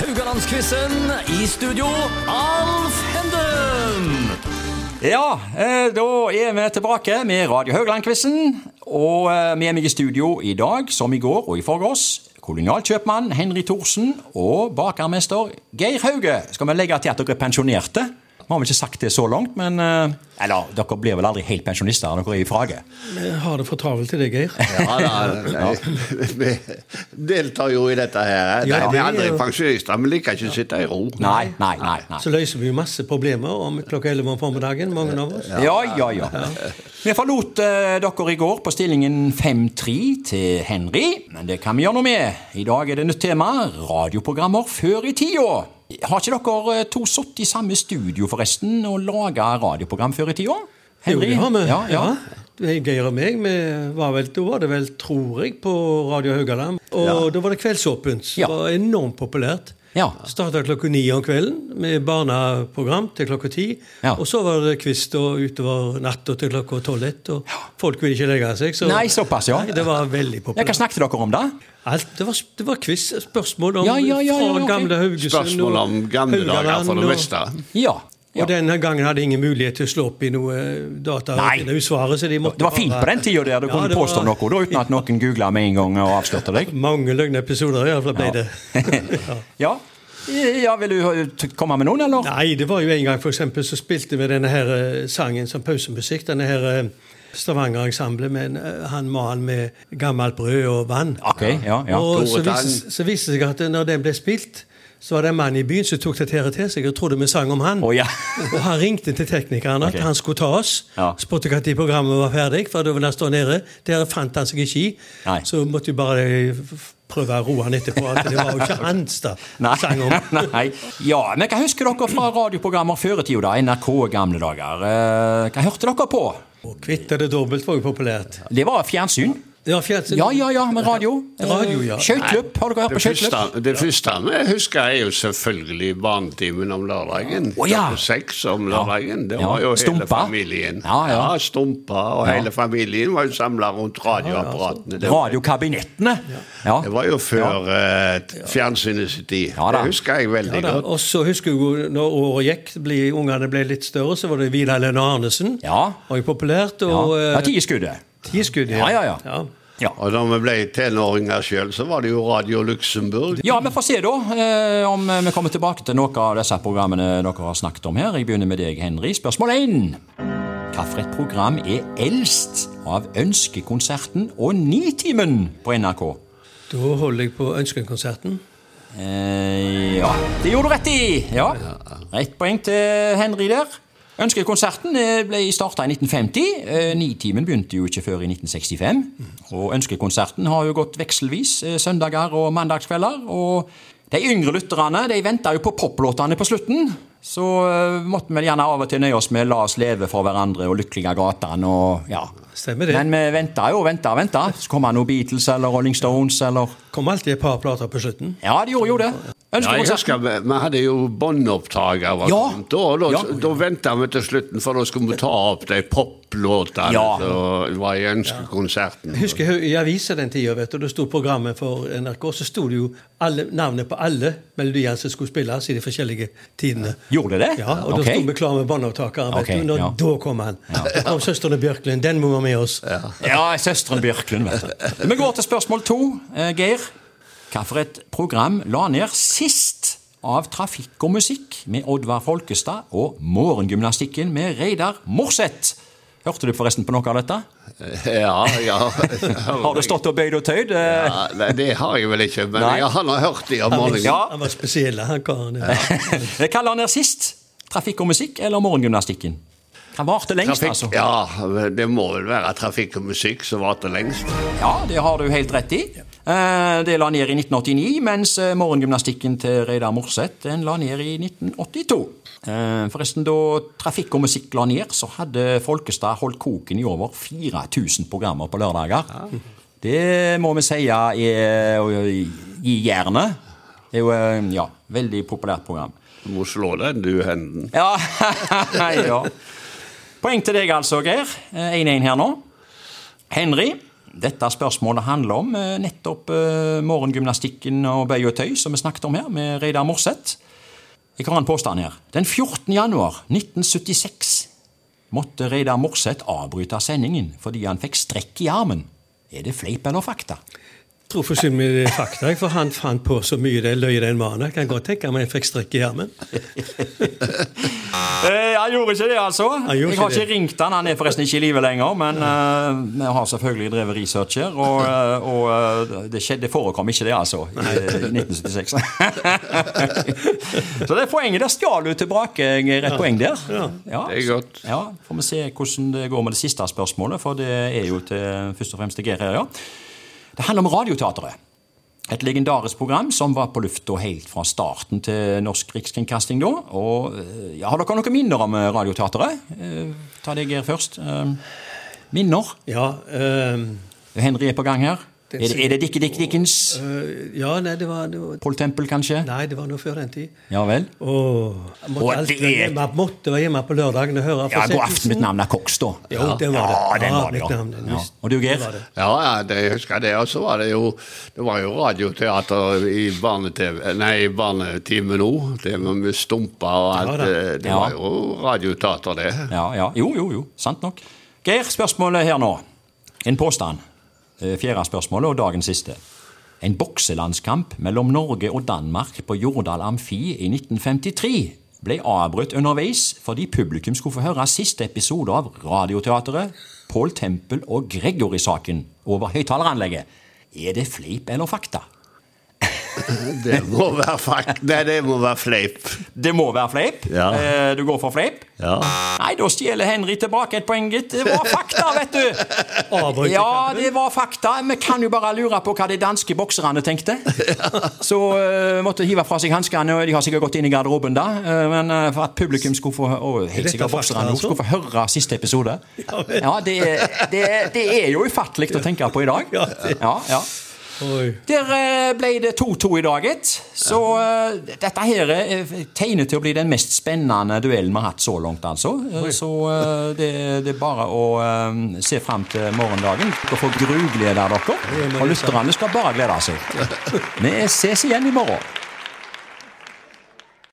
Haugalandsquizen. I studio, Alf Henden. Ja, eh, da er vi tilbake med Radio Haugland-quizen. Og er med meg i studio i dag, som i går og i forgårs, kolonialkjøpmann Henry Thorsen og bakermester Geir Hauge. Skal vi legge til at dere er pensjonerte? Vi har vel ikke sagt det så langt, men eh, Eller, dere blir vel aldri helt pensjonister når dere er i Frage? Vi har det for travelt til det, Geir. Ja, da, vi deltar jo i dette her. Ja, Nei, vi er er pensjonister, vi liker ikke å sitte i ro. Nei, nei, nei. nei. Så løser vi jo masse problemer om klokka 11 om formiddagen, mange av oss. Ja, ja, ja. Vi forlot uh, dere i går på stillingen 5-3 til Henry, men det kan vi gjøre noe med. I dag er det nytt tema radioprogrammer før i tida. Har ikke dere eh, to sittet i samme studio forresten og laga radioprogram før i tida? Jo, det har vi. Ja, ja. Ja. Geir og meg, vi var vel, da var det vel, tror jeg, på Radio Haugaland. Og da var det Kveldsåpent, som Ja. var enormt populært. Ja. Starta klokka ni om kvelden med barneprogram til klokka ti. Ja. Og så var det quiz utover natta til klokka tolv-ett. Og folk ville ikke legge seg. Så Nei, såpass, ja. Nei, det var veldig Ja, Hva snakket dere om da? Alt, det, var, det var quiz. Spørsmål om Ja, ja, ja, ja, fra ok. gamle Haugesund Spørsmål om gamle dager for det meste. Ja. Ja. Og denne gangen hadde ingen mulighet til å slå opp i noe data. Nei. Det, svaret, så de måtte Det var fint på den tida der du Ja, kunne påstå var noe da, uten at noen googla med en gang og avslørte deg. Mange løgnepisoder iallfall ble det. Ja. ja, Vil du eh, komme med noen, eller? Nei, det var jo en gang for eksempel, så spilte vi denne her eh, sangen som pausemusikk. Denne her eh, Stavanger-ensemblet med eh, han mannen med gammelt brød og vann. Ok, ja, ja. Og så Tore viste, så viste det seg at når den ble spilt, så var det en mann i byen som tok dette til seg og trodde vi sang om han. Oh, ja. og han ringte til teknikeren at okay. han skulle ta oss. Ja. Spurte når programmet var ferdig, for da ville han stå nede. Der fant han seg ikke i. Nei. Så måtte vi bare prøve å roe han etterpå. At det var jo ikke hans da Nei. sang om. Nei. Ja, men hva husker dere fra radioprogrammer før i tida, da? NRK gamle dager. Eh, Hva hørte dere på? Og Kvitt eller dobbelt var jo populært. Det var fjernsyn. Ja, fjernsyn. Ja, ja, ja, med radio. Radio, ja. Eh, Skøyteløp. Har dere hørt på skøyteløp? det første vi husker, er jo selvfølgelig barnetimen om lørdagen. Oh, ja. Seks om lørdagen. Det var jo hele familien. Ja, ja. Stumpa, og Ja. hele familien var jo samla rundt radioapparatene. Det var- Radiokabinettene. Ja. Det var jo før eh, fjernsynet sin tid. Ja det husker jeg veldig Ja, godt. Og så husker jeg når året gikk, ble, ungene ble litt større, så var det Vidar Lenne Arnesen. Ja. Var jo populært. Ja. Og Ja, ja, Tieskuddet. Tieskudd, Ja, ja, ja. Ja. Og da vi ble tenåringer sjøl, så var det jo Radio Luxembourg. Ja, vi får se da eh, om vi kommer tilbake til noen av disse programmene dere har snakket om her. Jeg begynner med deg, Henry. Spørsmål 1. Hvilket program er eldst av Ønskekonserten og Nitimen på NRK? Da holder jeg på Ønskekonserten. Eh, ja, det gjorde du rett i! Ja. Ett poeng til Henry der. Ønskekonserten eh, ble starta i 1950. Eh, Nitimen begynte jo ikke før i 1965. Og Ønskekonserten har jo gått vekselvis eh, søndager og mandagskvelder. Og de yngre lytterne de venta jo på poplåtene på slutten. Så måtte vi gjerne av og til nøye oss med 'La oss leve for hverandre' og 'Lykkelige gatan' og ja. Stemmer det. Men vi venta jo og venta og venta. Så kom det noen Beatles eller Rolling Stones eller Kom alltid et par plater på slutten. Ja, de gjorde jo det. Ja, jeg husker vi, hadde jo båndopptaker. Ja. Da, Da, Ja. da, venta vi til slutten, for da skulle vi ta opp de poplåtene Ja. som var i Ønskekonserten. Jeg husker jeg i avisa den tida, vet du, det sto programmet for NRK, så sto det jo alle, navnet på alle melodiene som skulle spilles i de forskjellige tidene. Gjorde det? Ja, og Ok. da sto vi klar med båndopptakeren. vet Ok, du, når, ja. Da kom han. Da kom søstrene Bjørklund. Den må ha med oss. Ja, søsteren Bjørklund, vet du. Vi går til spørsmål to. Eh, Geir, hvilket program la ned sist av Trafikk og musikk med Oddvar Folkestad og Morgengymnastikken med Reidar Morseth? Hørte du forresten på noe av dette? Ja, ja. Har du stått og bøyd og tøyd? Eh, Ja, nei, det har jeg vel ikke, men Nei. jeg har nå hørt det om morgenen. Ja. Han var spesiell, han karen. Ja. Hva la ned sist? Trafikk og musikk eller Morgengymnastikken? Han varte lengst, Trafikk, altså? ja, det må vel være trafikk og musikk som varte lengst. Ja, det har du helt rett i. Eh, Det la ned i 1989, mens eh, morgengymnastikken til Reidar Morseth den la ned i 1982. Eh, Forresten, da Trafikk og musikk la ned, så hadde Folkestad holdt koken i over 4000 programmer på lørdager. Det må vi si er i jernet. Det er jo ja, veldig populært program. Du må slå den, du, Henden. Ja, ja. Poeng til deg altså, Geir. 1-1 her nå. Henry, Dette spørsmålet handler om eh, nettopp eh, morgengymnastikken og bøy og tøy som vi snakket om her, med Reidar Morseth. Jeg har en påstand her. Den 14. januar 1976 måtte Reidar Morseth avbryte sendingen fordi han fikk strekk i armen. Er det fleip eller fakta? Tror for skyld meg er fakta, for han fant på så mye det løy den mannen. Jeg kan godt tenke meg jeg fikk strekk i armen. Eh, han gjorde ikke det, altså. Jeg har ikke det. ringt han, han er forresten ikke i live lenger. Men eh, vi har selvfølgelig drevet research her, og, eh, og eh, det, skjedde, det forekom ikke det, altså, i i 1976. Så det er poenget der stjal du tilbake rett ja. poeng der. Ja. Det er godt. Ja, Får vi se hvordan det går med det siste spørsmålet, for det er jo til, først og fremst til Geir her, ja. Det handler om Radioteatret. Et legendarisk program som var på lufta helt fra starten til Norsk Rikskringkasting da. Og eh, ja, Har dere noen minner om eh, Radioteatret? Eh, ta deg, her først. Eh, minner? Ja, ehm, Henry er på gang her. Er det, er det Dickie Dick Dickens? Uh, ja nei, det var, det var Paul Temple, kanskje? Nei, det var noe før den tid. Ja vel? Og jeg måtte Og alltid det hjemme, måtte være hjemme på lørdagen og høre Ja, God aften, mitt navn er Cox, da. Jo, det var det. Ja, den var det, ja. navn, ja. Og du, Geir? det det. Ja, ja, det jeg husker det. Og så var det jo Det var jo radioteater i barneteve Nei, i barnetime nå. Det med Stumpa og alt. Ja da. det, det Ja. var jo radioteater, det. Ja, ja. Jo, jo, jo. Sant nok. Geir, spørsmålet her nå. En påstand. Eh, Fjerde spørsmålet og dagens siste. En bokselandskamp mellom Norge og Danmark på Jordal Amfi i 1953 ble avbrutt underveis fordi publikum skulle få høre siste episode av Radioteatret, Paul Tempel og Gregory-saken over høyttaleranlegget. Er det fleip eller fakta? Det må være fakt... Nei, det må være fleip. Det må være fleip. Ja. Eh, Du går for fleip? Ja. Nei, da stjeler Henry tilbake et poeng, gitt. Det var fakta, vet du! Avbryter Ja, det var fakta. Vi kan jo bare lure på hva de danske bokserne tenkte. Så uh, måtte hive fra seg hanskene, og de har sikkert gått inn i garderoben da. eh, men uh, for at publikum skulle få og helt sikkert fakta, bokserne altså? skulle få høre siste episode. Ja, det, det, det er jo ufattelig å tenke på i dag. Ja, ja. Oi. Der eh, ble det 2-2 i dag, gitt. Så eh, dette her eh, tegner til å bli den mest spennende duellen vi har hatt så langt, altså. Oi. Så det, det er bare å se fram til morgendagen. Dere får gruglede dere. Og lytterne skal bare glede seg. Vi ses igjen i morgen.